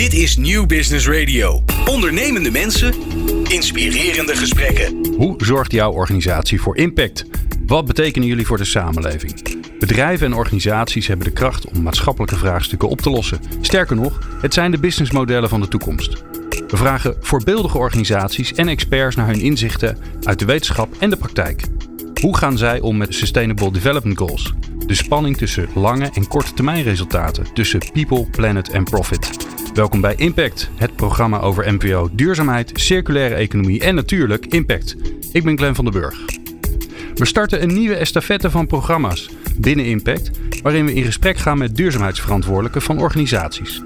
Dit is Nieuw Business Radio. Ondernemende mensen, inspirerende gesprekken. Hoe zorgt jouw organisatie voor impact? Wat betekenen jullie voor de samenleving? Bedrijven en organisaties hebben de kracht om maatschappelijke vraagstukken op te lossen. Sterker nog, het zijn de businessmodellen van de toekomst. We vragen voorbeeldige organisaties en experts naar hun inzichten uit de wetenschap en de praktijk. Hoe gaan zij om met Sustainable Development Goals? De spanning tussen lange en korte termijn resultaten, tussen people, planet en profit. Welkom bij Impact, het programma over NPO, duurzaamheid, circulaire economie en natuurlijk impact. Ik ben Glenn van den Burg. We starten een nieuwe estafette van programma's binnen Impact, waarin we in gesprek gaan met duurzaamheidsverantwoordelijken van organisaties.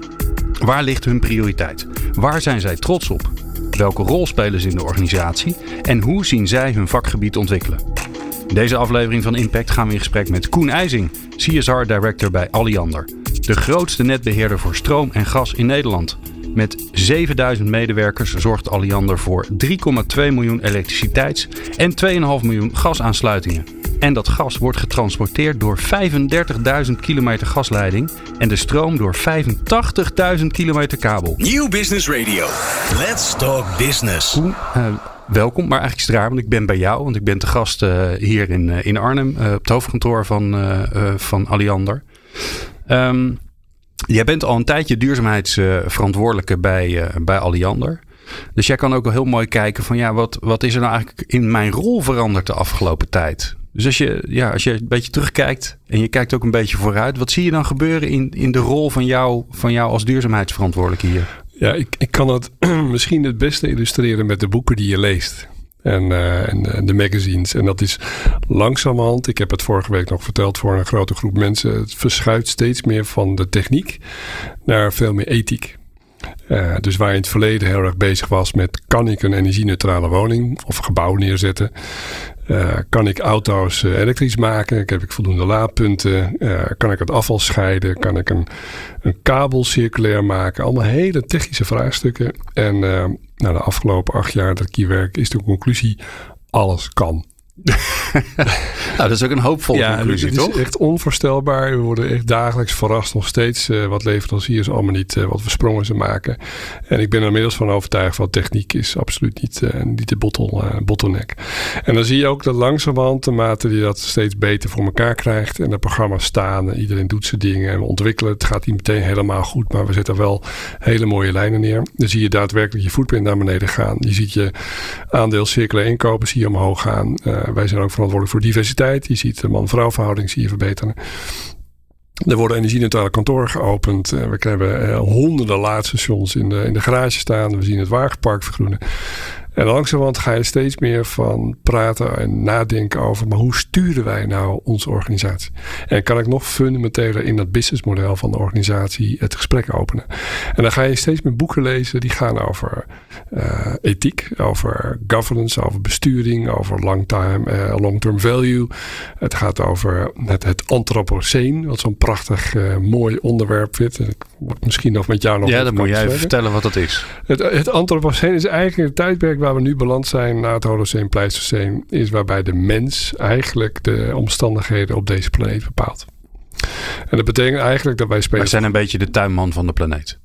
Waar ligt hun prioriteit? Waar zijn zij trots op? Welke rol spelen ze in de organisatie? En hoe zien zij hun vakgebied ontwikkelen? In deze aflevering van Impact gaan we in gesprek met Koen IJzing, CSR Director bij Alliander. De grootste netbeheerder voor stroom en gas in Nederland. Met 7000 medewerkers zorgt Alliander voor 3,2 miljoen elektriciteits- en 2,5 miljoen gasaansluitingen. En dat gas wordt getransporteerd door 35.000 kilometer gasleiding en de stroom door 85.000 kilometer kabel. Nieuw Business Radio. Let's talk business. Uh, welkom, maar eigenlijk is het raar, want ik ben bij jou, want ik ben te gast uh, hier in, uh, in Arnhem, op het hoofdkantoor van, van Alliander. Um, jij bent al een tijdje duurzaamheidsverantwoordelijke bij, bij Alliander. Dus jij kan ook wel heel mooi kijken van ja, wat, wat is er nou eigenlijk in mijn rol veranderd de afgelopen tijd? Dus als je, ja, als je een beetje terugkijkt en je kijkt ook een beetje vooruit, wat zie je dan gebeuren in, in de rol van jou, van jou als duurzaamheidsverantwoordelijke hier? Ja, ik, ik kan het misschien het beste illustreren met de boeken die je leest. En, uh, en, de magazines. En dat is langzamerhand, ik heb het vorige week nog verteld voor een grote groep mensen, het verschuift steeds meer van de techniek naar veel meer ethiek. Uh, dus waar je in het verleden heel erg bezig was met kan ik een energie-neutrale woning of gebouw neerzetten, uh, kan ik auto's uh, elektrisch maken? Heb ik voldoende laadpunten? Uh, kan ik het afval scheiden? Kan ik een, een kabel circulair maken? Allemaal hele technische vraagstukken. En nou, de afgelopen acht jaar dat ik hier werk is de conclusie: alles kan. nou, dat is ook een hoopvolle ja, conclusie, het toch? Het is echt onvoorstelbaar. We worden echt dagelijks verrast nog steeds uh, wat leveranciers allemaal niet, uh, wat voor sprongen ze maken. En ik ben er inmiddels van overtuigd van techniek is absoluut niet, uh, niet de bottle, bottleneck. En dan zie je ook dat langzamerhand de mate die dat steeds beter voor elkaar krijgt. En de programma's staan en iedereen doet zijn dingen en we ontwikkelen. Het gaat niet meteen helemaal goed, maar we zetten wel hele mooie lijnen neer. Dan zie je daadwerkelijk je footprint naar beneden gaan. Je ziet je aandeel circulair inkopen zie je omhoog gaan wij zijn ook verantwoordelijk voor diversiteit. Je ziet de man-vrouw verhouding zie je verbeteren. Er worden energie-neutrale kantoren geopend. We krijgen eh, honderden laadstations in de, in de garage staan. We zien het wagenpark vergroenen. En langzamerhand ga je steeds meer van praten en nadenken over, maar hoe sturen wij nou onze organisatie? En kan ik nog fundamenteler in dat businessmodel van de organisatie het gesprek openen? En dan ga je steeds meer boeken lezen die gaan over uh, ethiek, over governance, over besturing, over long-term uh, long -term value. Het gaat over het, het Anthropocene, wat zo'n prachtig uh, mooi onderwerp vindt. Ik misschien nog met jou nog. Ja, dan moet jij even vertellen wat dat is. Het, het Anthropocene is eigenlijk een tijdperk waar we nu beland zijn na het Holocene, Pleistocene, is waarbij de mens eigenlijk de omstandigheden op deze planeet bepaalt. En dat betekent eigenlijk dat wij spelen. Wij zijn een beetje de tuinman van de planeet.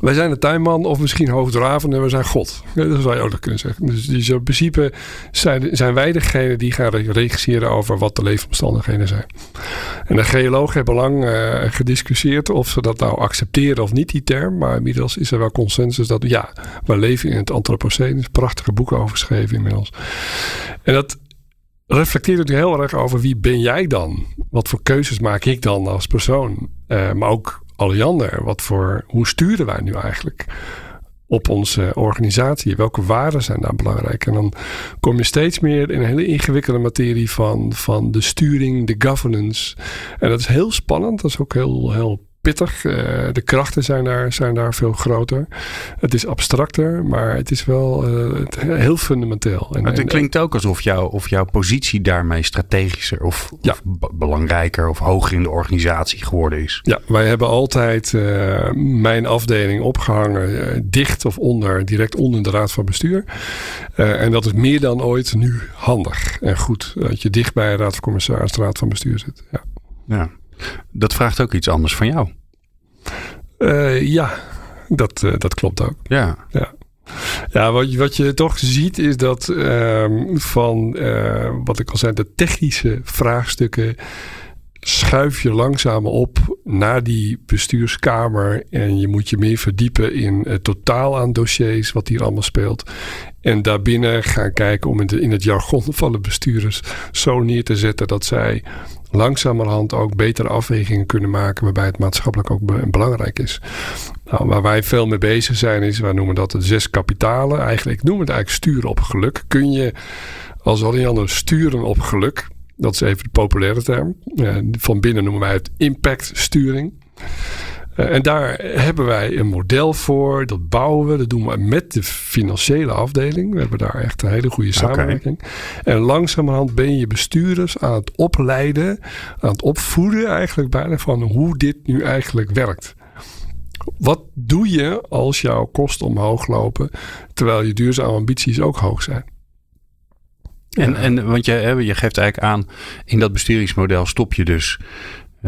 Wij zijn de tuinman of misschien hoofddravende, we zijn God. Dat zou je ook nog kunnen zeggen. Dus, dus in principe zijn, zijn wij degene die gaan regisseren over wat de leefomstandigheden zijn. En de geologen hebben lang uh, gediscussieerd of ze dat nou accepteren of niet, die term. Maar inmiddels is er wel consensus dat ja, we leven in het Anthropocene. Er prachtige boeken over geschreven inmiddels. En dat reflecteert natuurlijk heel erg over wie ben jij dan? Wat voor keuzes maak ik dan als persoon? Uh, maar ook Alliander, wat voor, hoe sturen wij nu eigenlijk op onze organisatie? Welke waarden zijn daar belangrijk? En dan kom je steeds meer in een hele ingewikkelde materie van, van de sturing, de governance. En dat is heel spannend, dat is ook heel, heel pittig. Uh, de krachten zijn daar, zijn daar veel groter. Het is abstracter, maar het is wel uh, heel fundamenteel. En, het klinkt ook alsof jou, of jouw positie daarmee strategischer of, ja. of belangrijker of hoger in de organisatie geworden is. Ja, wij hebben altijd uh, mijn afdeling opgehangen dicht of onder, direct onder de raad van bestuur. en dat is meer dan ooit nu handig en goed. Dat je dicht bij de raad van commissaris, de raad van bestuur zit. Ja. ja. Dat vraagt ook iets anders van jou. Uh, ja, dat, uh, dat klopt ook. Ja. ja. Ja, wat je, wat je toch ziet is dat uh, van uh, wat ik al zei, de technische vraagstukken schuif je langzaam op naar die bestuurskamer. En je moet je meer verdiepen in het totaal aan dossiers, wat hier allemaal speelt. En daarbinnen gaan kijken om in, het jargon van de bestuurders zo neer te zetten dat zij langzamerhand ook betere afwegingen kunnen maken, waarbij het maatschappelijk ook belangrijk is. Nou, waar wij veel mee bezig zijn, is, wij noemen dat de zes kapitalen. Eigenlijk, ik noem het eigenlijk sturen op geluk. Kun je als Alliander sturen op geluk? Dat is even de populaire term. van binnen noemen wij het impactsturing. Uh, en daar hebben wij een model voor. Dat bouwen we. Dat doen we met de financiële afdeling. We hebben daar echt een hele goede samenwerking. En langzamerhand ben je bestuurders aan het opleiden. Aan het opvoeden eigenlijk bijna van hoe dit nu eigenlijk werkt. Wat doe je als jouw kosten omhoog lopen terwijl je duurzame ambities ook hoog zijn? En, en want je, je geeft eigenlijk aan, in dat besturingsmodel stop je dus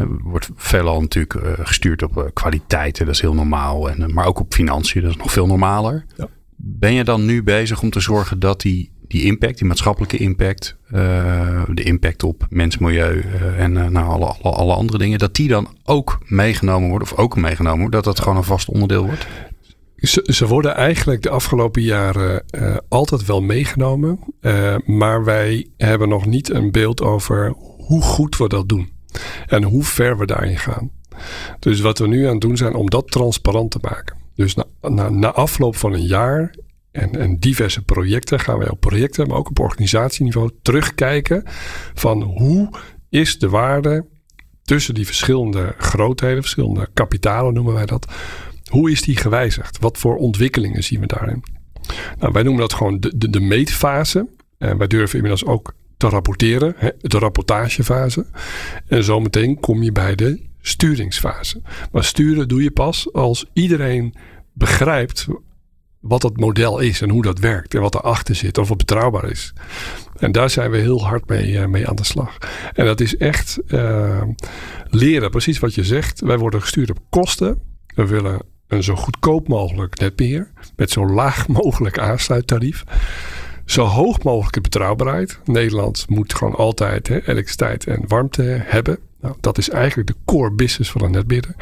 wordt veelal natuurlijk uh, gestuurd op uh, kwaliteiten, dat is heel normaal. En, uh, maar ook op financiën, dat is nog veel normaler. Ja. Ben je dan nu bezig om te zorgen dat die, die impact, die maatschappelijke impact, de impact op mens, milieu en nou, alle, alle, alle, andere dingen, dat die dan ook meegenomen wordt, of ook meegenomen wordt, dat dat gewoon een vast onderdeel wordt? Ze, ze, worden eigenlijk de afgelopen jaren uh, altijd wel meegenomen. Uh, maar wij hebben nog niet een beeld over hoe goed we dat doen. En hoe ver we daarin gaan. Dus wat we nu aan het doen zijn om dat transparant te maken. Dus na, na, na afloop van een jaar en, en, diverse projecten gaan wij op projecten, maar ook op organisatieniveau terugkijken van hoe is de waarde tussen die verschillende grootheden, verschillende kapitalen noemen wij dat. Hoe is die gewijzigd? Wat voor ontwikkelingen zien we daarin? Nou, wij noemen dat gewoon de, de, de meetfase. En wij durven inmiddels ook te rapporteren, hè, de rapportagefase. En zometeen kom je bij de sturingsfase. Maar sturen doe je pas als iedereen begrijpt wat dat model is en hoe dat werkt en wat erachter zit of het betrouwbaar is. En daar zijn we heel hard mee, uh, mee aan de slag. En dat is echt uh, leren, precies wat je zegt. Wij worden gestuurd op kosten. We willen een zo goedkoop mogelijk netbeheer met zo laag mogelijk aansluittarief zo hoog mogelijke betrouwbaarheid. Nederland moet gewoon altijd hè, elektriciteit en warmte hebben. Nou, dat is eigenlijk de core business van een netbeheerder.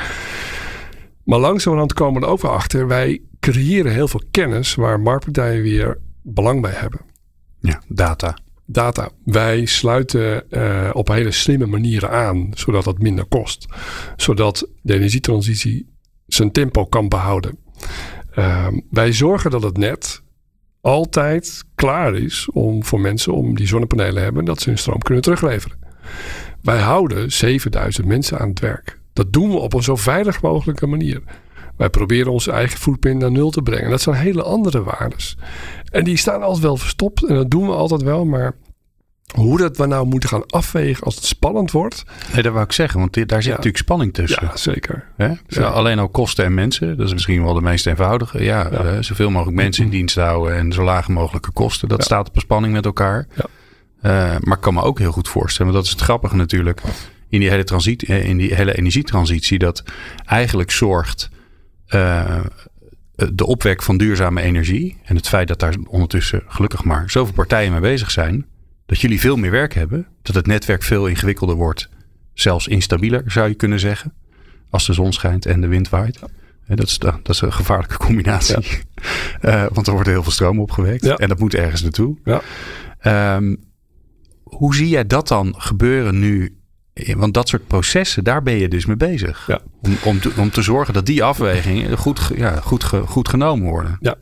Maar langzamerhand komen we er ook wel achter. Wij creëren heel veel kennis waar marktpartijen weer belang bij hebben. Ja, data. Data. Wij sluiten uh, op hele slimme manieren aan, zodat dat minder kost. Zodat de energietransitie zijn tempo kan behouden. Uh, wij zorgen dat het net altijd klaar is om voor mensen om die zonnepanelen hebben dat ze hun stroom kunnen terugleveren. Wij houden 7000 mensen aan het werk. Dat doen we op een zo veilig mogelijke manier. Wij proberen onze eigen footprint naar nul te brengen. Dat zijn hele andere waardes. En die staan altijd wel verstopt. En dat doen we altijd wel. Maar hoe dat we nou moeten gaan afwegen als het spannend wordt. Nee, dat wou ik zeggen, want daar zit natuurlijk spanning tussen. Ja, zeker. Ja? Alleen al kosten en mensen, dat is misschien wel de meest eenvoudige. Ja, ja. zoveel mogelijk mensen in dienst houden en zo laag mogelijke kosten. Dat staat op een spanning met elkaar. Uh, maar ik kan me ook heel goed voorstellen, want dat is het grappige natuurlijk. In die hele, transit, eh, in die hele energietransitie, dat eigenlijk zorgt. Uh, de opwek van duurzame energie en het feit dat daar ondertussen gelukkig maar zoveel partijen mee bezig zijn, dat jullie veel meer werk hebben. Dat het netwerk veel ingewikkelder wordt. Zelfs instabieler zou je kunnen zeggen. Als de zon schijnt en de wind waait. Dat is, dat is een gevaarlijke combinatie. Ja. Uh, want er wordt heel veel stroom opgewekt. Ja. En dat moet ergens naartoe. Ja. Um, hoe zie jij dat dan gebeuren nu? Want dat soort processen, daar ben je dus mee bezig. Ja. Om, om, te, om te zorgen dat die afwegingen goed, ja, goed, goed genomen worden. Ja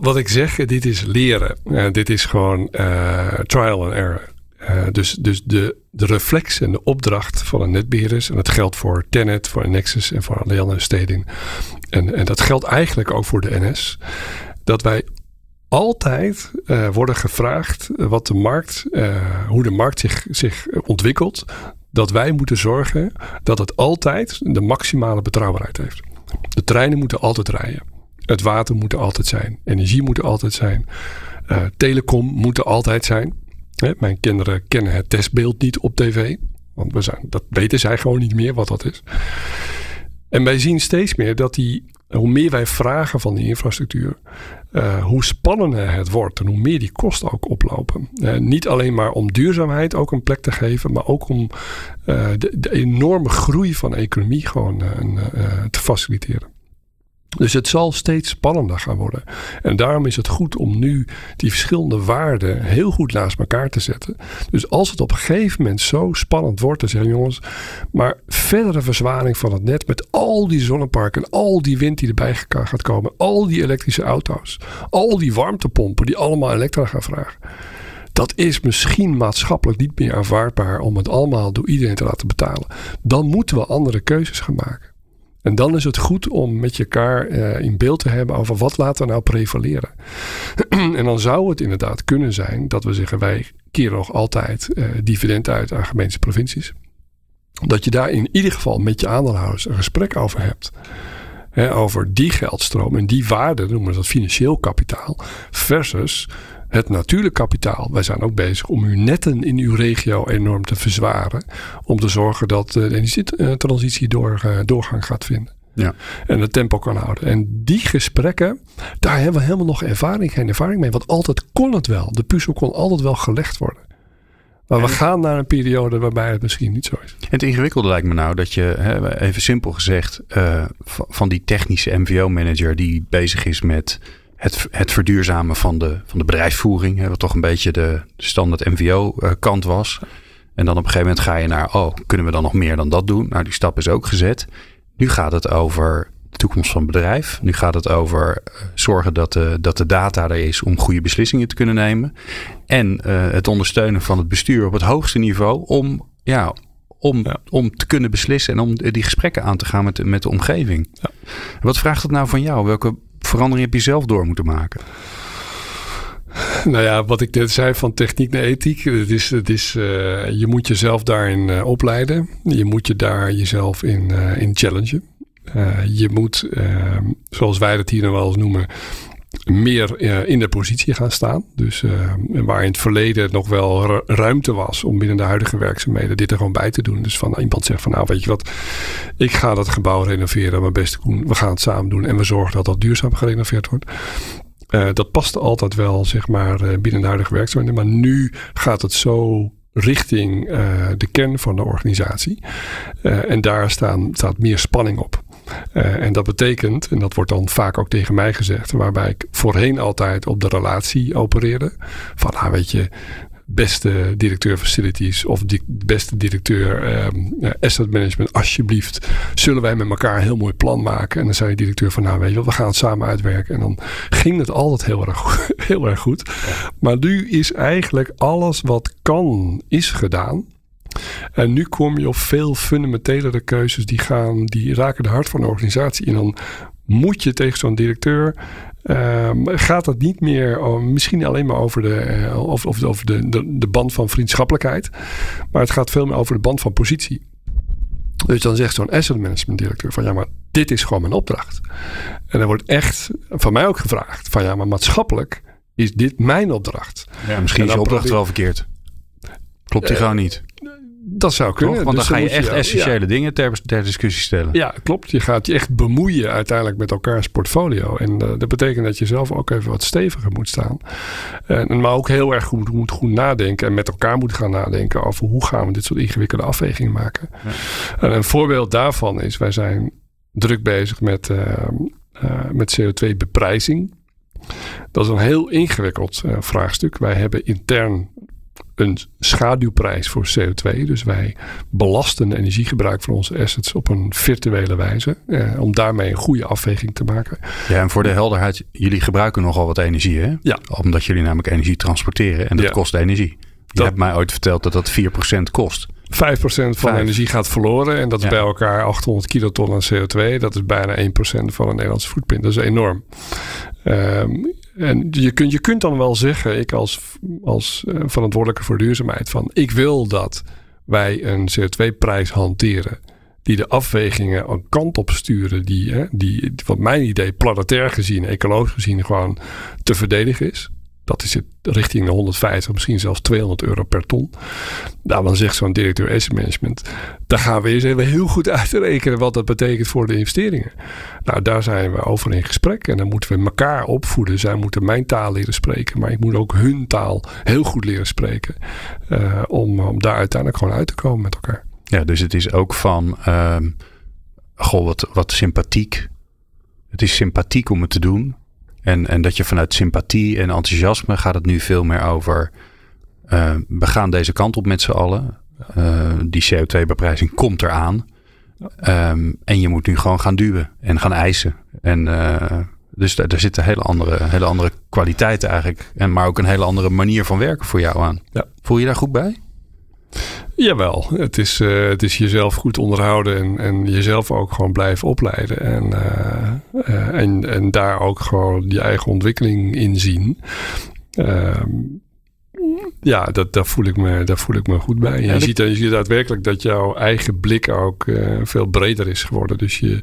wat, ik zeg, dit is leren. Uh, dit is gewoon uh, trial and error. Uh, dus dus de, de reflex en de opdracht van een netbeheerder. En dat geldt voor Tenet, voor Nexus en voor Leon Steding. En, en dat geldt eigenlijk ook voor de NS. Dat wij altijd worden gevraagd wat de markt, hoe de markt zich, zich ontwikkelt. Dat wij moeten zorgen dat het altijd de maximale betrouwbaarheid heeft. De treinen moeten altijd rijden. Het water moet er altijd zijn. Energie moet er altijd zijn. Uh, telecom moet er altijd zijn. Hè, mijn kinderen kennen het testbeeld niet op tv. Want we zijn, dat weten zij gewoon niet meer wat dat is. En wij zien steeds meer dat die, hoe meer wij vragen van die infrastructuur, uh, hoe spannender het wordt en hoe meer die kosten ook oplopen. Uh, niet alleen maar om duurzaamheid ook een plek te geven, maar ook om de, de, enorme groei van de economie gewoon te faciliteren. Dus het zal steeds spannender gaan worden. En daarom is het goed om nu die verschillende waarden heel goed naast elkaar te zetten. Dus als het op een gegeven moment zo spannend wordt, te zeggen jongens, maar verdere verzwaring van het net met al die zonneparken, al die wind die erbij gaat komen, al die elektrische auto's, al die warmtepompen die allemaal elektra gaan vragen. Dat is misschien maatschappelijk niet meer aanvaardbaar om het allemaal door iedereen te laten betalen. Dan moeten we andere keuzes gaan maken. En dan is het goed om met elkaar uh, in beeld te hebben over wat laten we nou prevaleren. en dan zou het inderdaad kunnen zijn dat we zeggen wij keren nog altijd uh, dividend uit aan gemeentes provincies. Dat je daar in ieder geval met je aandeelhouders een gesprek over hebt. over die geldstroom en die waarde, noemen we dat financieel kapitaal, versus het natuurlijk kapitaal. Wij zijn ook bezig om uw netten in uw regio enorm te verzwaren. Om te zorgen dat de energietransitie door, eh, doorgang gaat vinden. Ja. En het tempo kan houden. En die gesprekken, daar hebben we helemaal nog ervaring, geen ervaring mee. Want altijd kon het wel. De puzzel kon altijd wel gelegd worden. Maar we gaan naar een periode waarbij het misschien niet zo is. Het ingewikkelde lijkt me nou dat je, even simpel gezegd, uh, van die technische MVO-manager die bezig is met het, het verduurzamen van de, van de bedrijfsvoering. Hè, wat toch een beetje de standaard MVO-kant was. En dan op een gegeven moment ga je naar, oh, kunnen we dan nog meer dan dat doen? Nou, die stap is ook gezet. Nu gaat het over de toekomst van het bedrijf. Nu gaat het over eh, zorgen dat de, dat de data er is om goede beslissingen te kunnen nemen. En uh, het ondersteunen van het bestuur op het hoogste niveau om, ja, om, om te kunnen beslissen en om die gesprekken aan te gaan met, met de omgeving. Ja. Wat vraagt het nou van jou? Welke verandering heb je zelf door moeten maken? Nou ja, wat ik net zei van techniek naar ethiek. Het is, het is, uh, je moet jezelf daarin uh, opleiden. Je moet je daar jezelf in, uh, in challengen. je moet, zoals wij het hier nou wel eens noemen, meer uh, in de positie gaan staan. Dus uh, waar in het verleden nog wel ruimte was om binnen de huidige werkzaamheden dit er gewoon bij te doen. Dus van iemand zegt van nou weet je wat, ik ga dat gebouw renoveren, mijn beste Koen, we gaan het samen doen en we zorgen dat dat duurzaam gerenoveerd wordt. Uh, dat past altijd wel zeg maar binnen de huidige werkzaamheden. Maar nu gaat het zo richting de kern van de organisatie. en daar staan, staat meer spanning op. Uh, en dat betekent, en dat wordt dan vaak ook tegen mij gezegd, waarbij ik voorheen altijd op de relatie opereerde. Van, nou weet je, beste directeur facilities of die beste directeur um, asset management, alsjeblieft, zullen wij met elkaar een heel mooi plan maken. En dan zei je directeur van, nou weet je we gaan het samen uitwerken. En dan ging het altijd heel erg, goed, heel erg goed. Maar nu is eigenlijk alles wat kan, is gedaan. En nu kom je op veel fundamentelere keuzes die gaan, die raken de hart van de organisatie. En dan moet je tegen zo'n directeur. Um, gaat het niet meer, oh, misschien alleen maar over, de, uh, of, of, over de, de, de band van vriendschappelijkheid. Maar het gaat veel meer over de band van positie. Dus dan zegt zo'n asset management directeur van ja, maar dit is gewoon mijn opdracht. En dan wordt echt van mij ook gevraagd van ja, maar maatschappelijk is dit mijn opdracht. Ja, misschien is je opdracht wel verkeerd. Klopt die uh, gewoon niet? Dat zou kunnen. Want dan dus ga je echt essentiële dingen ter, ter, discussie stellen. Ja, klopt. Je gaat je echt bemoeien uiteindelijk met elkaars portfolio. En uh, dat betekent dat je zelf ook even wat steviger moet staan. En, maar ook heel erg goed, moet goed nadenken. En met elkaar moet gaan nadenken over hoe gaan we dit soort ingewikkelde afwegingen maken. Ja. En een voorbeeld daarvan is, wij zijn druk bezig met, uh, uh, met CO2-beprijzing. Dat is een heel ingewikkeld vraagstuk. Wij hebben intern een schaduwprijs voor CO2. Dus wij belasten energiegebruik van onze assets op een virtuele wijze. Eh, om daarmee een goede afweging te maken. Ja, en voor de helderheid, jullie gebruiken nogal wat energie, hè? Ja. Omdat jullie namelijk energie transporteren en dat ja. kost energie. Je dat, hebt mij ooit verteld dat dat 4% kost. 5% van de energie gaat verloren. En dat is ja. bij elkaar 800 kiloton aan CO2. Dat is bijna 1% van een Nederlandse footprint. Dat is enorm. Um, en je kunt, je kunt dan wel zeggen, ik als, als uh, verantwoordelijke voor duurzaamheid, van ik wil dat wij een CO2-prijs hanteren. Die de afwegingen een kant op sturen, die, hè, die wat mijn idee planetair gezien, ecologisch gezien, gewoon te verdedigen is. Dat is het richting de 150, misschien zelfs 200 euro per ton. Nou, dan zegt zo'n directeur asset management, daar gaan we eens even heel goed uitrekenen wat dat betekent voor de investeringen. Nou, daar zijn we over in gesprek en dan moeten we elkaar opvoeden. Zij moeten mijn taal leren spreken, maar ik moet ook hun taal heel goed leren spreken. Uh, om, om daar uiteindelijk gewoon uit te komen met elkaar. Ja, dus het is ook van, uh, goh, wat, wat sympathiek. Het is sympathiek om het te doen. En, en dat je vanuit sympathie en enthousiasme gaat het nu veel meer over. Uh, we gaan deze kant op met z'n allen. Uh, die CO2-beprijzing komt eraan. Um, en je moet nu gewoon gaan duwen en gaan eisen. En uh, dus daar, daar zitten hele andere, hele andere kwaliteiten eigenlijk. En, maar ook een hele andere manier van werken voor jou aan. Ja. Voel je daar goed bij? Jawel, het is, uh, het is jezelf goed onderhouden en, en jezelf ook gewoon blijven opleiden. En, uh, uh, en, en daar ook gewoon je eigen ontwikkeling in zien. Ehm, ja, dat, daar, voel ik me, daar voel ik me goed bij. je, ziet, je ziet daadwerkelijk dat jouw eigen blik ook veel breder is geworden. Dus je,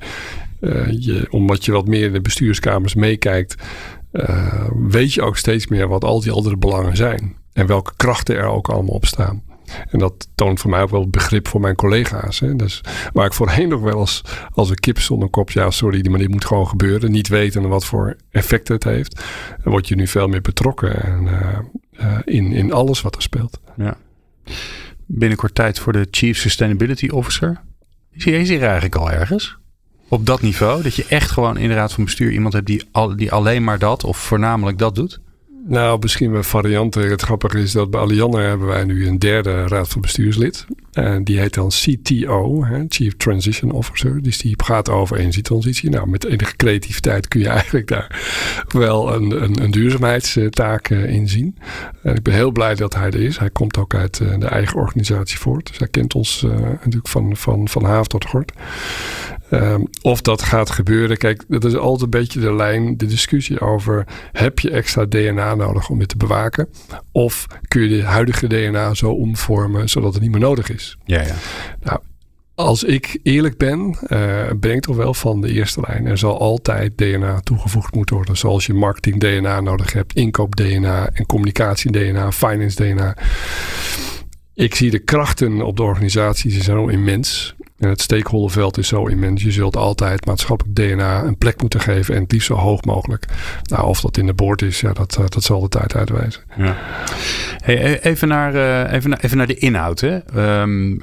je, omdat je wat meer in de bestuurskamers meekijkt, weet je ook steeds meer wat al die andere belangen zijn. En welke krachten er ook allemaal op staan. En dat toont voor mij ook wel begrip voor mijn collega's. Hè. Dus waar ik voorheen nog wel eens als een kip zonder kop, ja sorry, maar dit moet gewoon gebeuren. Niet weten wat voor effect het heeft. Dan word je nu veel meer betrokken en, uh, uh, in, in alles wat er speelt. Ja. Binnenkort tijd voor de Chief Sustainability Officer. Is hij, is eigenlijk al ergens? Op dat niveau? Dat je echt gewoon in de raad van bestuur iemand hebt die, al, die alleen maar dat of voornamelijk dat doet? Nou, misschien wel varianten. Het grappige is dat bij Allianne hebben wij nu een derde raad van bestuurslid. En die heet dan CTO, hè, Chief Transition Officer. Dus die gaat over energietransitie. Nou, met enige creativiteit kun je eigenlijk daar wel een, een, een duurzaamheidstaak uh, in zien. En ik ben heel blij dat hij er is. Hij komt ook uit uh, de eigen organisatie voort. Dus hij kent ons uh, natuurlijk van, van, van haaf tot gort. Um, of dat gaat gebeuren. Kijk, dat is altijd een beetje de lijn, de discussie over: heb je extra DNA nodig om dit te bewaken? Of kun je de huidige DNA zo omvormen zodat het niet meer nodig is? Ja, ja. Nou, als ik eerlijk ben, uh, ben ik toch wel van de eerste lijn. Er zal altijd DNA toegevoegd moeten worden. Zoals je marketing DNA nodig hebt, inkoop DNA en communicatie DNA, finance DNA. Ik zie de krachten op de organisatie, ze zijn zo immens. En het stakeholderveld is zo immens. Je zult altijd maatschappelijk DNA een plek moeten geven. En liefst zo hoog mogelijk. Nou, of dat in de boord is, ja, dat, eh, dat zal de tijd uitwijzen. Ja. Hey, e-, even, naar, uh, even, naar, even naar de inhoud. Hè? Um,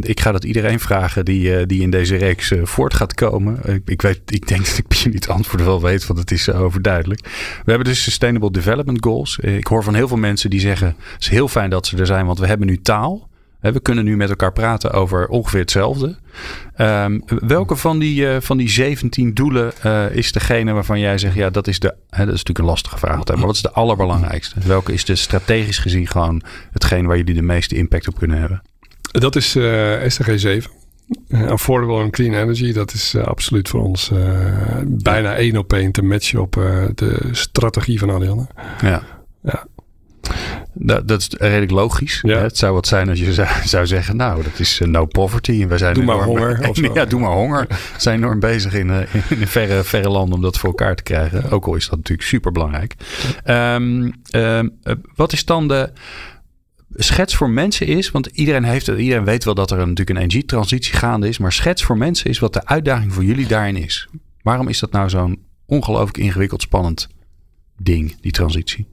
ik ga dat iedereen vragen die, die in deze reeks voort gaat komen. Ik, ik, weet, ik denk dat ik jullie het antwoord wel weet, want het is overduidelijk. We hebben dus Sustainable Development Goals. Ik hoor van heel veel mensen die zeggen: het is heel fijn dat ze er zijn, want we hebben nu taal. We kunnen nu met elkaar praten over ongeveer hetzelfde. Um, welke van die, uh, van die 17 doelen uh, is degene waarvan jij zegt, ja, dat is de. Hè, dat is natuurlijk een lastige vraag altijd, maar wat is de allerbelangrijkste? Welke is de strategisch gezien gewoon hetgeen waar jullie de meeste impact op kunnen hebben? Dat is uh, SDG 7. affordable and clean energy, dat is absoluut voor ons bijna één op één te matchen op de strategie van Allianz. Ja. ja. Dat, dat is redelijk logisch. Ja. Het zou wat zijn als je zou, zou zeggen, nou, dat is uh, no poverty. En wij zijn doe maar honger. Of ja, doe maar honger. We zijn enorm bezig in, uh, in verre, verre landen om dat voor elkaar te krijgen. Ook al is dat natuurlijk super belangrijk. Um, um, wat is dan de schets voor mensen is, want iedereen, heeft, iedereen weet wel dat er natuurlijk een energietransitie gaande is, maar schets voor mensen is wat de uitdaging voor jullie daarin is. Waarom is dat nou zo'n ongelooflijk ingewikkeld, spannend ding, die transitie?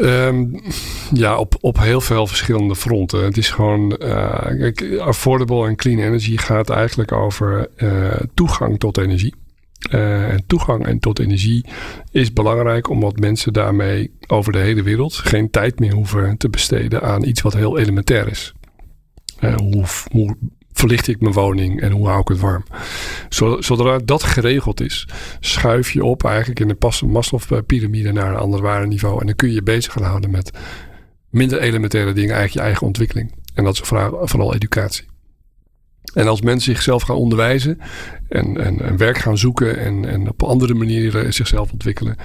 Um, ja, op, op heel veel verschillende fronten. Het is gewoon, kijk, affordable en clean energy gaat eigenlijk over uh, toegang tot energie. Uh, en toegang en tot energie is belangrijk omdat mensen daarmee over de hele wereld geen tijd meer hoeven te besteden aan iets wat heel elementair is. hoe, hoe verlicht ik mijn woning en hoe hou ik het warm. Zodra dat geregeld is, schuif je op eigenlijk in de Maslow-pyramide naar een ander waardeniveau. En dan kun je je bezig gaan houden met minder elementaire dingen, eigenlijk je eigen ontwikkeling. En dat is vooral educatie. En als mensen zichzelf gaan onderwijzen en, en, en werk gaan zoeken en, en op andere manieren zichzelf ontwikkelen,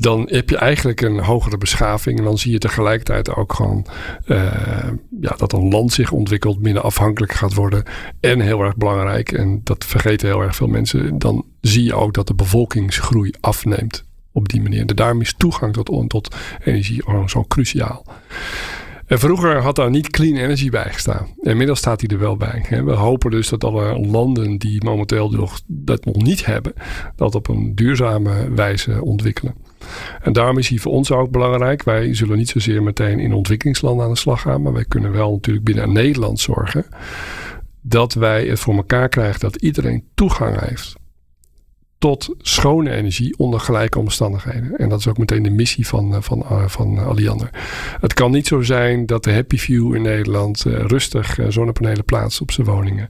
dan heb je eigenlijk een hogere beschaving. En dan zie je tegelijkertijd ook gewoon uh, ja, dat een land zich ontwikkelt, minder afhankelijk gaat worden. En heel erg belangrijk, en dat vergeten heel erg veel mensen, dan zie je ook dat de bevolkingsgroei afneemt. op die manier. En daarom is toegang tot, tot energie zo cruciaal. En vroeger had daar niet clean energy bij gestaan. Inmiddels staat hij er wel bij. We hopen dus dat alle landen die momenteel nog, dat nog niet hebben, dat op een duurzame wijze ontwikkelen. En daarom is hij voor ons ook belangrijk. Wij zullen niet zozeer meteen in ontwikkelingslanden aan de slag gaan, maar wij kunnen wel natuurlijk binnen Nederland zorgen dat wij het voor elkaar krijgen dat iedereen toegang heeft tot schone energie onder gelijke omstandigheden. En dat is ook meteen de missie van, eh, van, eh, van Alliander. Het kan niet zo zijn dat de Happy View in Nederland rustig zonnepanelen plaatst op zijn woningen.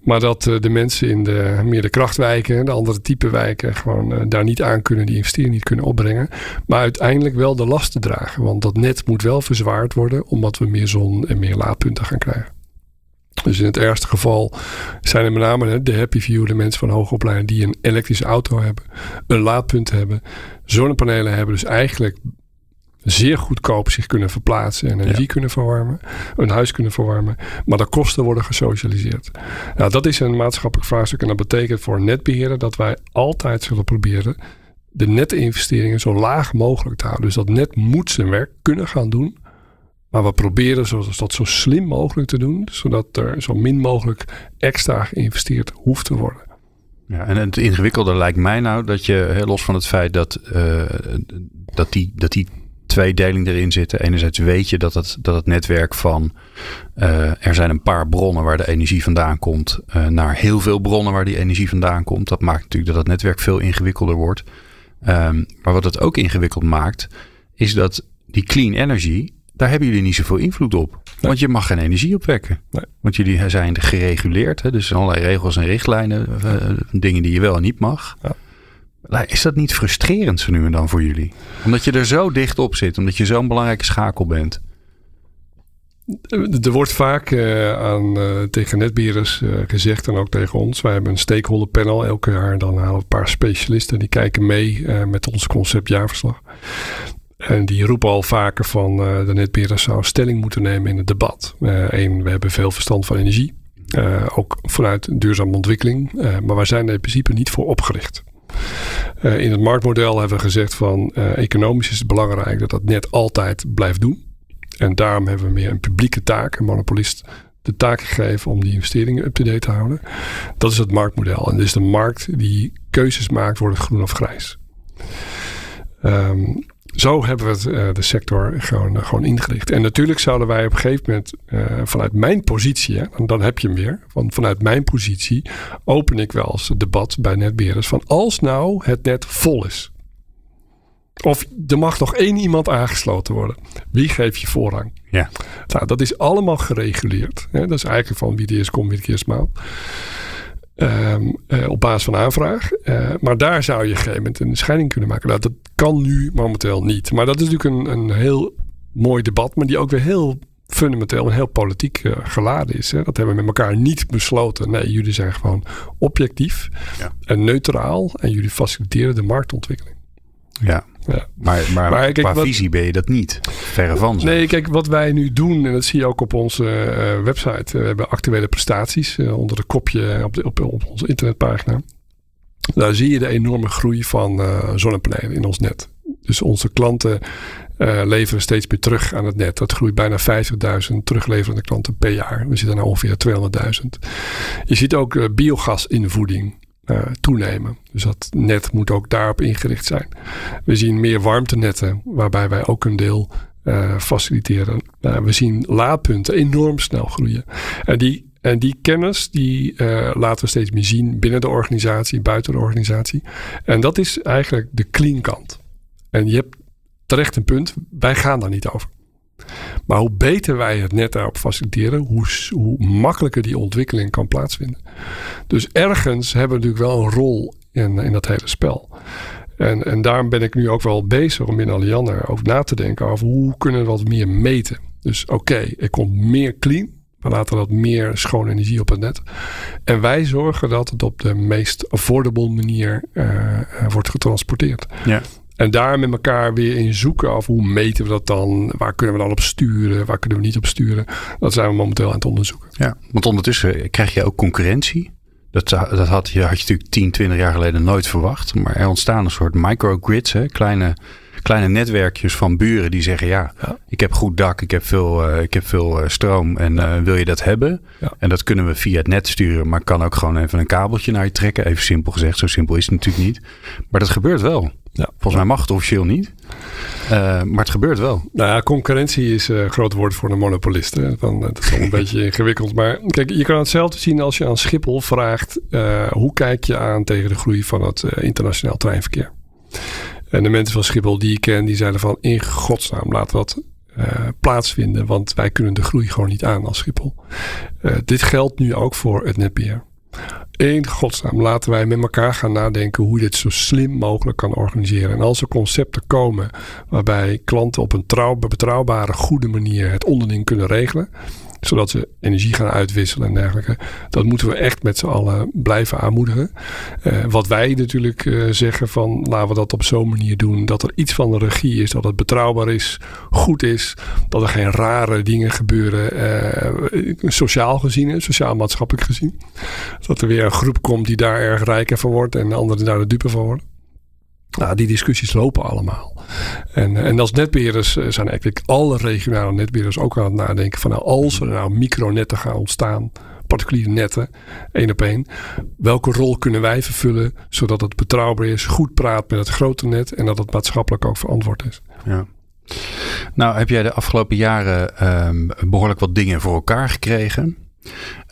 Maar dat de mensen in de meer de krachtwijken, de andere type wijken, gewoon daar niet aan kunnen, die investering niet kunnen opbrengen. Maar uiteindelijk wel de lasten dragen. Want dat net moet wel verzwaard worden, omdat we meer zon en meer laadpunten gaan krijgen. Dus in het ergste geval zijn er met name de happy view, de mensen van hoogopleiding die een elektrische auto hebben, een laadpunt hebben, zonnepanelen hebben, dus eigenlijk zeer goedkoop zich kunnen verplaatsen en energie kunnen verwarmen, een huis kunnen verwarmen, maar de kosten worden gesocialiseerd. Nou, dat is een maatschappelijk vraagstuk en dat betekent voor netbeheerder dat wij altijd zullen proberen de netinvesteringen zo laag mogelijk te houden. Dus dat net moet zijn werk kunnen gaan doen maar we proberen dat zo slim mogelijk te doen, zodat er zo min mogelijk extra geïnvesteerd hoeft te worden. Ja, en het ingewikkelde lijkt mij nou dat je, los van het feit dat, uh, dat, die, dat die tweedeling erin zitten. Enerzijds weet je dat het, dat netwerk van uh, er zijn een paar bronnen waar de energie vandaan komt, uh, naar heel veel bronnen waar die energie vandaan komt. Dat maakt natuurlijk dat het netwerk veel ingewikkelder wordt. Um, maar wat het ook ingewikkeld maakt, is dat die clean energy daar hebben jullie niet zoveel invloed op. Want je mag geen energie opwekken. Nee. Want jullie zijn gereguleerd. Hè? Dus allerlei regels en richtlijnen. Uh, dingen die je wel en niet mag. Ja. Is dat niet frustrerend zo nu en dan voor jullie? Omdat je er zo dicht op zit. Omdat je zo'n belangrijke schakel bent. Er wordt vaak uh, aan, uh, tegen netbeheerders uh, gezegd en ook tegen ons. Wij hebben een stakeholder panel elke jaar. Dan halen we een paar specialisten die kijken mee met ons conceptjaarverslag. En die roepen al vaker van uh, de netbeheerder zou stelling moeten nemen in het debat. Eén, uh, we hebben veel verstand van energie. Uh, ook vanuit duurzame ontwikkeling. maar wij zijn er in principe niet voor opgericht. in het marktmodel hebben we gezegd van economisch is het belangrijk dat dat net altijd blijft doen. En daarom hebben we meer een publieke taak, een monopolist de taak gegeven om die investeringen up-to-date te houden. Dat is het marktmodel. En dus de markt die keuzes maakt, wordt het groen of grijs. Um, zo hebben we het, uh, de sector gewoon, uh, gewoon ingericht. En natuurlijk zouden wij op een gegeven moment uh, vanuit mijn positie, hè, en dan heb je hem weer, van, vanuit mijn positie open ik wel eens het debat bij netbeheerders van als nou het net vol is. Of er mag nog één iemand aangesloten worden. Wie geeft je voorrang? Ja. Nou, dat is allemaal gereguleerd. Hè? Dat is eigenlijk van wie de eerst komt, wie de eerst maalt. Um, uh, op basis van aanvraag. Uh, maar daar zou je op een gegeven moment een scheiding kunnen maken. Nou, dat kan nu momenteel niet. Maar dat is natuurlijk een, een heel mooi debat, maar die ook weer heel fundamenteel en heel politiek uh, geladen is. Hè. Dat hebben we met elkaar niet besloten. Nee, jullie zijn gewoon objectief ja. en neutraal en jullie faciliteren de marktontwikkeling. Ja, ja. Maar, maar, maar kijk, qua wat, visie ben je dat niet. Verre van. Nee, kijk, wat wij nu doen, en dat zie je ook op onze uh, website. We hebben actuele prestaties uh, onder de kopje op, de, op, op onze internetpagina. Daar zie je de enorme groei van uh, zonnepanelen in ons net. Dus onze klanten leveren steeds meer terug aan het net. Dat groeit bijna 50.000 terugleverende klanten per jaar. We zitten nu ongeveer 200.000. Je ziet ook biogas in de voeding uh, toenemen. Dus dat net moet ook daarop ingericht zijn. We zien meer warmtenetten, waarbij wij ook een deel uh, faciliteren. Uh, we zien laadpunten enorm snel groeien. En die, en die kennis die laten we steeds meer zien binnen de organisatie, buiten de organisatie. En dat is eigenlijk de clean kant. En je hebt terecht een punt, wij gaan daar niet over. Maar hoe beter wij het net daarop faciliteren, hoe, hoe makkelijker die ontwikkeling kan plaatsvinden. Dus ergens hebben we natuurlijk wel een rol in, in dat hele spel. En, en daarom ben ik nu ook wel bezig om in Alliander over na te denken over hoe kunnen we wat meer meten. Dus oké, er komt meer clean. We laten dat meer schone energie op het net. En wij zorgen dat het op de meest affordable manier uh, wordt getransporteerd. Ja. En daar met elkaar weer in zoeken of hoe meten we dat dan? Waar kunnen we dan op sturen? Waar kunnen we niet op sturen? Dat zijn we momenteel aan het onderzoeken. Ja, want ondertussen krijg je ook concurrentie. Dat, dat had, je, had je natuurlijk 10, 20 jaar geleden nooit verwacht. Maar er ontstaan een soort microgrids, hè, kleine, kleine netwerkjes van buren die zeggen: Ja, ik heb goed dak, ik heb veel, uh, ik heb veel uh, stroom en uh, wil je dat hebben? Ja. En dat kunnen we via het net sturen, maar kan ook gewoon even een kabeltje naar je trekken. Even simpel gezegd, zo simpel is het natuurlijk niet. Maar dat gebeurt wel. Ja. Volgens mij mag het officieel niet. Uh, maar het gebeurt wel. Nou ja, concurrentie is een uh, groot woord voor een monopolist. Hè. Dan, dat is al een beetje ingewikkeld. Maar kijk, je kan hetzelfde zien als je aan Schiphol vraagt... Uh, hoe kijk je aan tegen de groei van het internationaal treinverkeer? En de mensen van Schiphol die ik ken, die zeiden van... in godsnaam, laat dat plaatsvinden. Want wij kunnen de groei gewoon niet aan als Schiphol. dit geldt nu ook voor het netbeheer. In godsnaam, laten wij met elkaar gaan nadenken hoe je dit zo slim mogelijk kan organiseren. En als er concepten komen waarbij klanten op een trouw, betrouwbare, goede manier het onderling kunnen regelen, zodat ze energie gaan uitwisselen en dergelijke. Dat moeten we echt met z'n allen blijven aanmoedigen. Uh, wat wij natuurlijk uh, zeggen van laten we dat op zo'n manier doen dat er iets van de regie is, dat het betrouwbaar is, goed is, dat er geen rare dingen gebeuren, uh, sociaal gezien, sociaal-maatschappelijk gezien. Dat er weer een groep komt die daar erg rijker van wordt en de anderen daar de dupe van worden. Nou, die discussies lopen allemaal. En, en als netbeheerders zijn eigenlijk alle regionale netbeheerders ook aan het nadenken van nou, als er nou micronetten gaan ontstaan, particuliere netten, één op één, welke rol kunnen wij vervullen zodat het betrouwbaar is, goed praat met het grote net en dat het maatschappelijk ook verantwoord is. Ja. Nou, heb jij de afgelopen jaren um, behoorlijk wat dingen voor elkaar gekregen?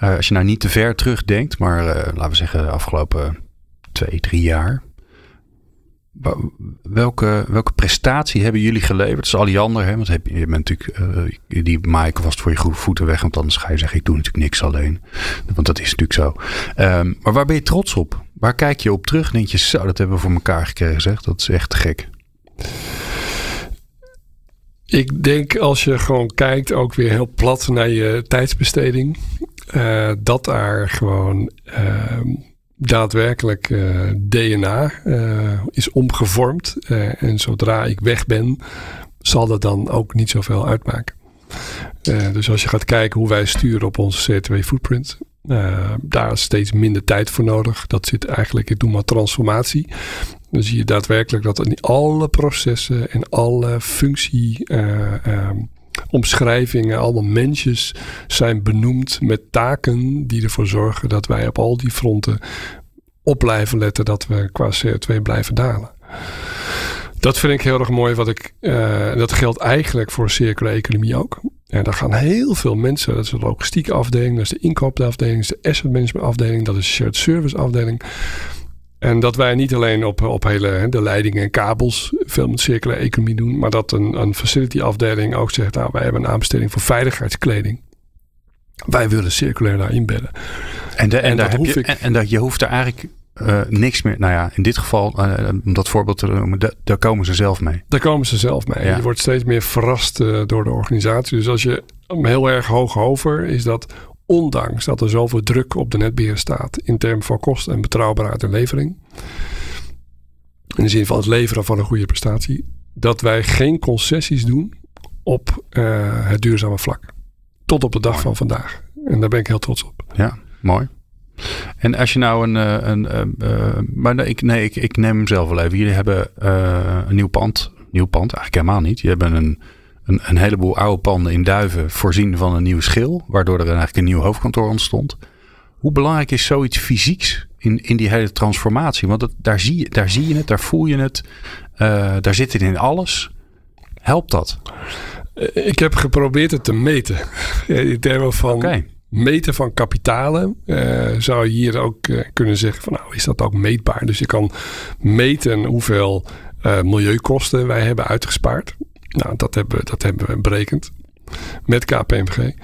Uh, als je nou niet te ver terugdenkt, maar laten we zeggen de afgelopen twee, drie jaar. Welke, welke prestatie hebben jullie geleverd? Dat is Alliander, hè? want heb, je bent natuurlijk uh, die maaien vast voor je voeten weg, want anders ga je zeggen: ik doe natuurlijk niks alleen. Want dat is natuurlijk zo. Um, maar waar ben je trots op? Waar kijk je op terug? Denk je, zo, dat hebben we voor elkaar gekregen, zeg. Dat is echt gek. Ik denk als je gewoon kijkt, ook weer heel plat naar je tijdsbesteding, uh, dat daar gewoon. Uh, daadwerkelijk uh, DNA uh, is omgevormd. Uh, en zodra ik weg ben, zal dat dan ook niet zoveel uitmaken. dus als je gaat kijken hoe wij sturen op onze CO2-footprint, daar is steeds minder tijd voor nodig. Dat zit eigenlijk in doe maar transformatie. Dan zie je daadwerkelijk dat in alle processen en alle functie omschrijvingen, allemaal mensjes zijn benoemd met taken die ervoor zorgen dat wij op al die fronten op blijven letten dat we qua CO2 blijven dalen. Dat vind ik heel erg mooi. Wat ik, uh, dat geldt eigenlijk voor circulaire economie ook. En daar gaan heel veel mensen. Dat is de logistieke afdeling, dat is de inkoopafdeling, dat is de asset management afdeling, dat is de shared service afdeling. En dat wij niet alleen op, op hele de leidingen en kabels veel met circulaire economie doen, maar dat een, een facility afdeling ook zegt, nou wij hebben een aanbesteding voor veiligheidskleding. Wij willen circulair daar inbedden. En, de, en, en, daar heb je, ik, en, en dat je hoeft er eigenlijk uh, niks meer. Nou ja, in dit geval, uh, om dat voorbeeld te noemen, da, daar komen ze zelf mee. Daar komen ze zelf mee. Ja. Je wordt steeds meer verrast uh, door de organisatie. Dus als je heel erg hoog over, is dat ondanks dat er zoveel druk op de netbeheer staat in termen van kosten en betrouwbaarheid en levering. In de zin van het leveren van een goede prestatie. Dat wij geen concessies doen op het duurzame vlak. Tot op de dag mooi. van vandaag. En daar ben ik heel trots op. Ja, mooi. En als je nou een. een, een uh, maar nee, ik, nee ik, ik neem hem zelf wel even. Jullie hebben uh, een nieuw pand. Nieuw pand, eigenlijk helemaal niet. Je hebben een, een, een, heleboel oude panden in Duiven voorzien van een nieuw schil. Waardoor er eigenlijk een nieuw hoofdkantoor ontstond. Hoe belangrijk is zoiets fysieks in, in die hele transformatie? Want dat, daar, zie je, daar zie je het, daar voel je het. Uh, daar zit het in alles. Helpt dat? Ik heb geprobeerd het te meten. In termen van. Okay meten van kapitalen uh, zou je hier ook uh, kunnen zeggen van nou is dat ook meetbaar. Dus je kan meten hoeveel uh, milieukosten wij hebben uitgespaard. Nou, dat hebben, dat hebben we berekend met KPMG.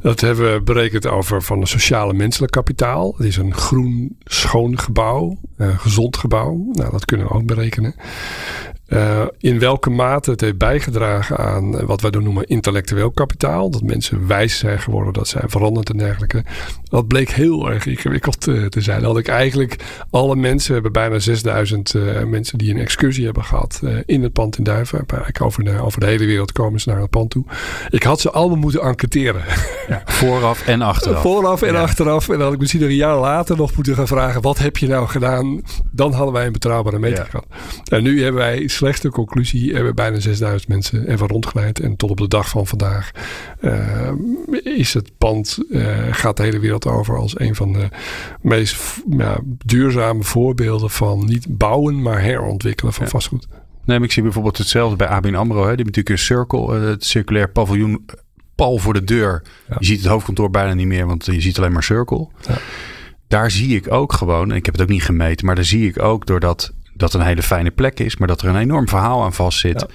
Dat hebben we berekend over van een sociale menselijk kapitaal. Het is een groen, schoon gebouw, gezond gebouw. Nou, dat kunnen we ook berekenen. Uh, in welke mate het heeft bijgedragen aan wat wij dan noemen intellectueel kapitaal. Dat mensen wijs zijn geworden, dat zijn veranderd en dergelijke. Dat bleek heel erg ingewikkeld te zijn. Dat had ik eigenlijk alle mensen, we hebben bijna 6000 uh, mensen die een excursie hebben gehad uh, in het pand in Duiven. Over de, over de hele wereld komen ze naar het pand toe. Ik had ze allemaal moeten enquêteren. Ja, vooraf en achteraf. vooraf en achteraf. En dan had ik misschien een jaar later nog moeten gaan vragen, wat heb je nou gedaan? Dan hadden wij een betrouwbare meter ja. gehad. En nu hebben wij slechte conclusie. Hebben bijna 6000 mensen even rondgeleid. En tot op de dag van vandaag uh, is het pand, uh, gaat de hele wereld over als een van de meest ja, duurzame voorbeelden van niet bouwen, maar herontwikkelen van ja. vastgoed. Nee, ik zie bijvoorbeeld hetzelfde bij ABN AMRO. Hè. Die hebben natuurlijk een circle, uh, het circulair paviljoen, pal voor de deur. Ja. Je ziet het hoofdkantoor bijna niet meer, want je ziet alleen maar circle. Daar zie ik ook gewoon, en ik heb het ook niet gemeten, maar daar zie ik ook doordat dat een hele fijne plek is, maar dat er een enorm verhaal aan vast zit. Ja.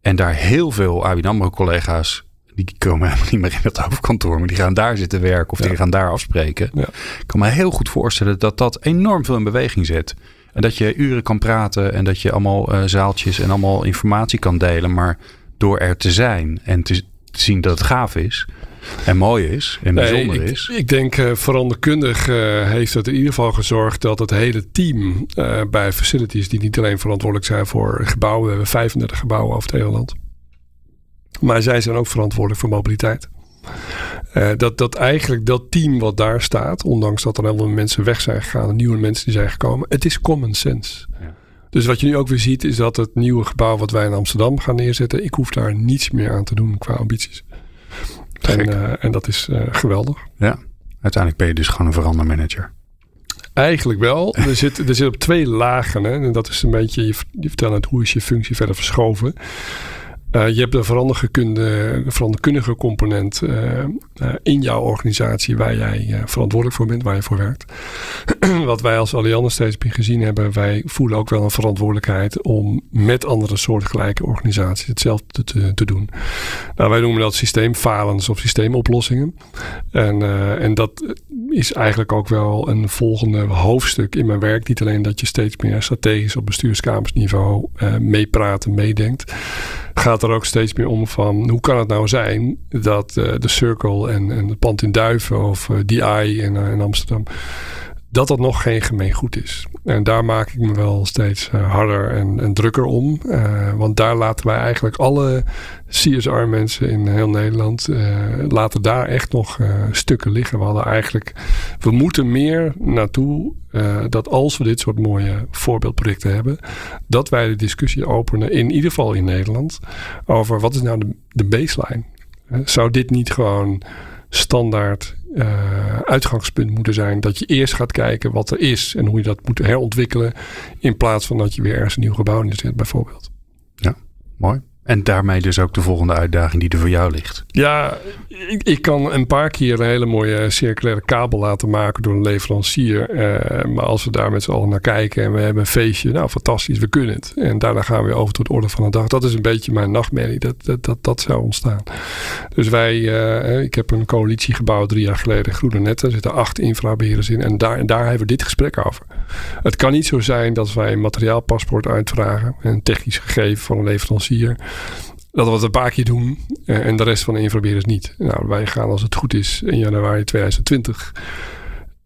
En daar heel veel ABN AMRO collega's, die komen helemaal niet meer in het hoofdkantoor, maar die gaan daar zitten werken of ja. die gaan daar afspreken. Ja. Ik kan me heel goed voorstellen dat dat enorm veel in beweging zet. En dat je uren kan praten en dat je allemaal uh, zaaltjes en allemaal informatie kan delen. Maar door er te zijn en te zien dat het gaaf is, en mooi is en bijzonder ik, is. Ik denk uh, veranderkundig uh, heeft het in ieder geval gezorgd dat het hele team uh, bij facilities, die niet alleen verantwoordelijk zijn voor gebouwen, we hebben 35 gebouwen over het hele land. Maar zij zijn ook verantwoordelijk voor mobiliteit. dat, dat eigenlijk dat team wat daar staat, ondanks dat er heel veel mensen weg zijn gegaan, nieuwe mensen die zijn gekomen, het is common sense. Ja. Dus wat je nu ook weer ziet, is dat het nieuwe gebouw wat wij in Amsterdam gaan neerzetten, ik hoef daar niets meer aan te doen qua ambities. En, uh, en, dat is uh, geweldig. Ja, uiteindelijk ben je dus gewoon een verandermanager. Eigenlijk wel. Er zit, er zit op twee lagen. Hè? En dat is een beetje, je, je vertelt net hoe is je functie verder verschoven. Uh, je hebt een veranderkundige, veranderkundige component uh, uh, in jouw organisatie waar jij verantwoordelijk voor bent, waar je voor werkt. Wat wij als Allianz steeds gezien hebben, wij voelen ook wel een verantwoordelijkheid om met andere soortgelijke organisaties hetzelfde te, te doen. Nou, wij noemen dat systeemfalens of systeemoplossingen. En, en dat is eigenlijk ook wel een volgende hoofdstuk in mijn werk. Niet alleen dat je steeds meer strategisch op bestuurskamersniveau meepraat en meedenkt gaat er ook steeds meer om van hoe kan het nou zijn dat uh, de Circle en, en het pand in Duiven of uh, DI uh, in Amsterdam, dat dat nog geen gemeengoed is. En daar maak ik me wel steeds harder en, en, drukker om. want daar laten wij eigenlijk alle CSR-mensen in heel Nederland, laten daar echt nog stukken liggen. We hadden eigenlijk, we moeten meer naartoe dat als we dit soort mooie voorbeeldprojecten hebben, dat wij de discussie openen, in ieder geval in Nederland, over wat is nou de, de baseline? Zou dit niet gewoon standaard uh, uitgangspunt moeten zijn dat je eerst gaat kijken wat er is en hoe je dat moet herontwikkelen, in plaats van dat je weer ergens een nieuw gebouw neerzet, bijvoorbeeld. Ja, mooi. En daarmee dus ook de volgende uitdaging die er voor jou ligt. Ja, ik, kan een paar keer een hele mooie circulaire kabel laten maken door een leverancier. Uh, maar als we daar met z'n allen naar kijken en we hebben een feestje, nou fantastisch, we kunnen het. En daarna gaan we over tot de orde van de dag. Dat is een beetje mijn nachtmerrie, dat dat, dat, dat zou ontstaan. Dus wij, uh, ik heb een coalitie gebouwd drie jaar geleden, Groene Netten. Er zitten acht infrabeheerders in en daar, en daar hebben we dit gesprek over. Het kan niet zo zijn dat wij een materiaalpaspoort uitvragen, een technisch gegeven van een leverancier dat we het een paar keer doen uh, en de rest van de infrabeheerders niet. Nou, wij gaan als het goed is in januari 2020.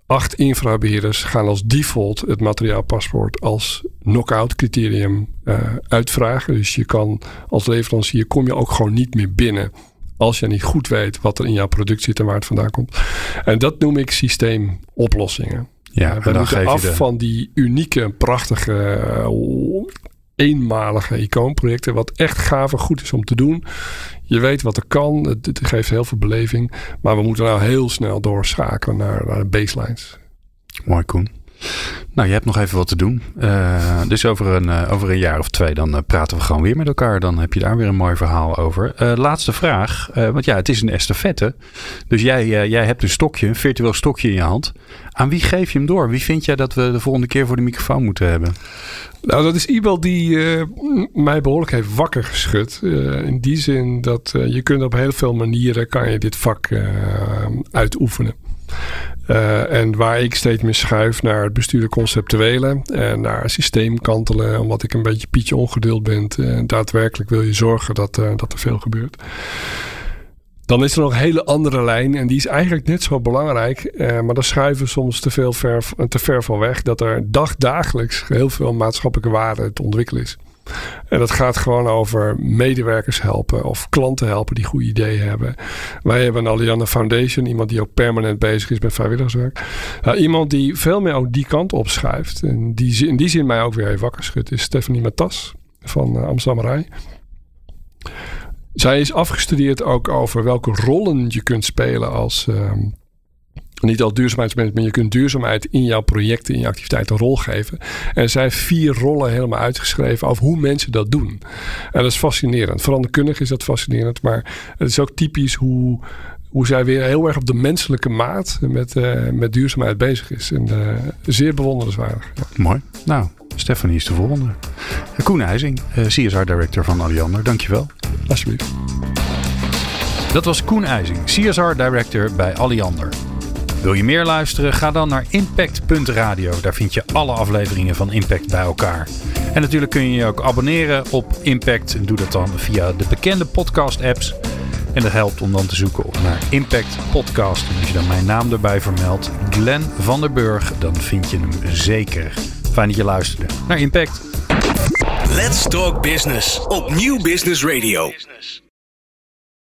Acht infrabeheerders gaan als default het materiaalpaspoort als knockout criterium uh, uitvragen. Dus je kan als leverancier kom je ook gewoon niet meer binnen als je niet goed weet wat er in jouw product zit en waar het vandaan komt. En dat noem ik systeemoplossingen. Ja, uh, we moeten af de... van die unieke, prachtige eenmalige icoonprojecten. Wat echt gaaf en goed is om te doen. Je weet wat er kan. Het, geeft heel veel beleving. Maar we moeten nou heel snel doorschakelen naar, naar de baselines. Mooi Koen. Nou, je hebt nog even wat te doen. Uh, dus over een, uh, over een jaar of twee dan uh, praten we gewoon weer met elkaar. Dan heb je daar weer een mooi verhaal over. laatste vraag. want ja, het is een estafette. Dus jij, jij hebt een stokje, een virtueel stokje in je hand. Aan wie geef je hem door? Wie vind jij dat we de volgende keer voor de microfoon moeten hebben? Nou, dat is iemand die mij behoorlijk heeft wakker geschud. in die zin dat je kunt op heel veel manieren kan je dit vak uitoefenen. Uh, en waar ik steeds meer schuif naar het besturen conceptuele en naar systeemkantelen, omdat ik een beetje pietje ongeduld ben. En daadwerkelijk wil je zorgen dat, uh, dat er veel gebeurt. Dan is er nog een hele andere lijn en die is eigenlijk net zo belangrijk. Uh, maar daar schuiven we soms te, veel ver, te ver van weg. Dat er dagdagelijks heel veel maatschappelijke waarde te ontwikkelen is. En dat gaat gewoon over medewerkers helpen of klanten helpen die goede ideeën hebben. Wij hebben een Alianna Foundation, iemand die ook permanent bezig is met vrijwilligerswerk. Uh, iemand die veel meer ook die kant opschuift. En die in die zin mij ook weer even wakker schudt, is Stephanie Matas van uh, Amsterdam zij is afgestudeerd ook over welke rollen je kunt spelen als. Uh, niet al duurzaamheidsmanagement, maar je kunt duurzaamheid in jouw projecten, in je activiteiten een rol geven. En zij heeft vier rollen helemaal uitgeschreven over hoe mensen dat doen. En dat is fascinerend. Veranderkundig is dat fascinerend, maar het is ook typisch hoe, hoe zij weer heel erg op de menselijke maat met, uh, met duurzaamheid bezig is. En uh, zeer bewonderenswaardig. Ja. Mooi. Nou, Stephanie is de volgende. Koen IJzing, uh, CSR Director van Alliander. Dankjewel. Alsjeblieft. Dat was Koen IJzing, CSR Director bij Alliander. Wil je meer luisteren? Ga dan naar impact.radio. Daar vind je alle afleveringen van Impact bij elkaar. En natuurlijk kun je je ook abonneren op Impact. Doe dat dan via de bekende podcast-apps. En dat helpt om dan te zoeken naar Impact Podcast. En als je dan mijn naam erbij vermeldt, Glenn van der Burg, dan vind je hem zeker. Fijn dat je luisterde naar Impact. Let's Talk Business op Nieuw Business Radio.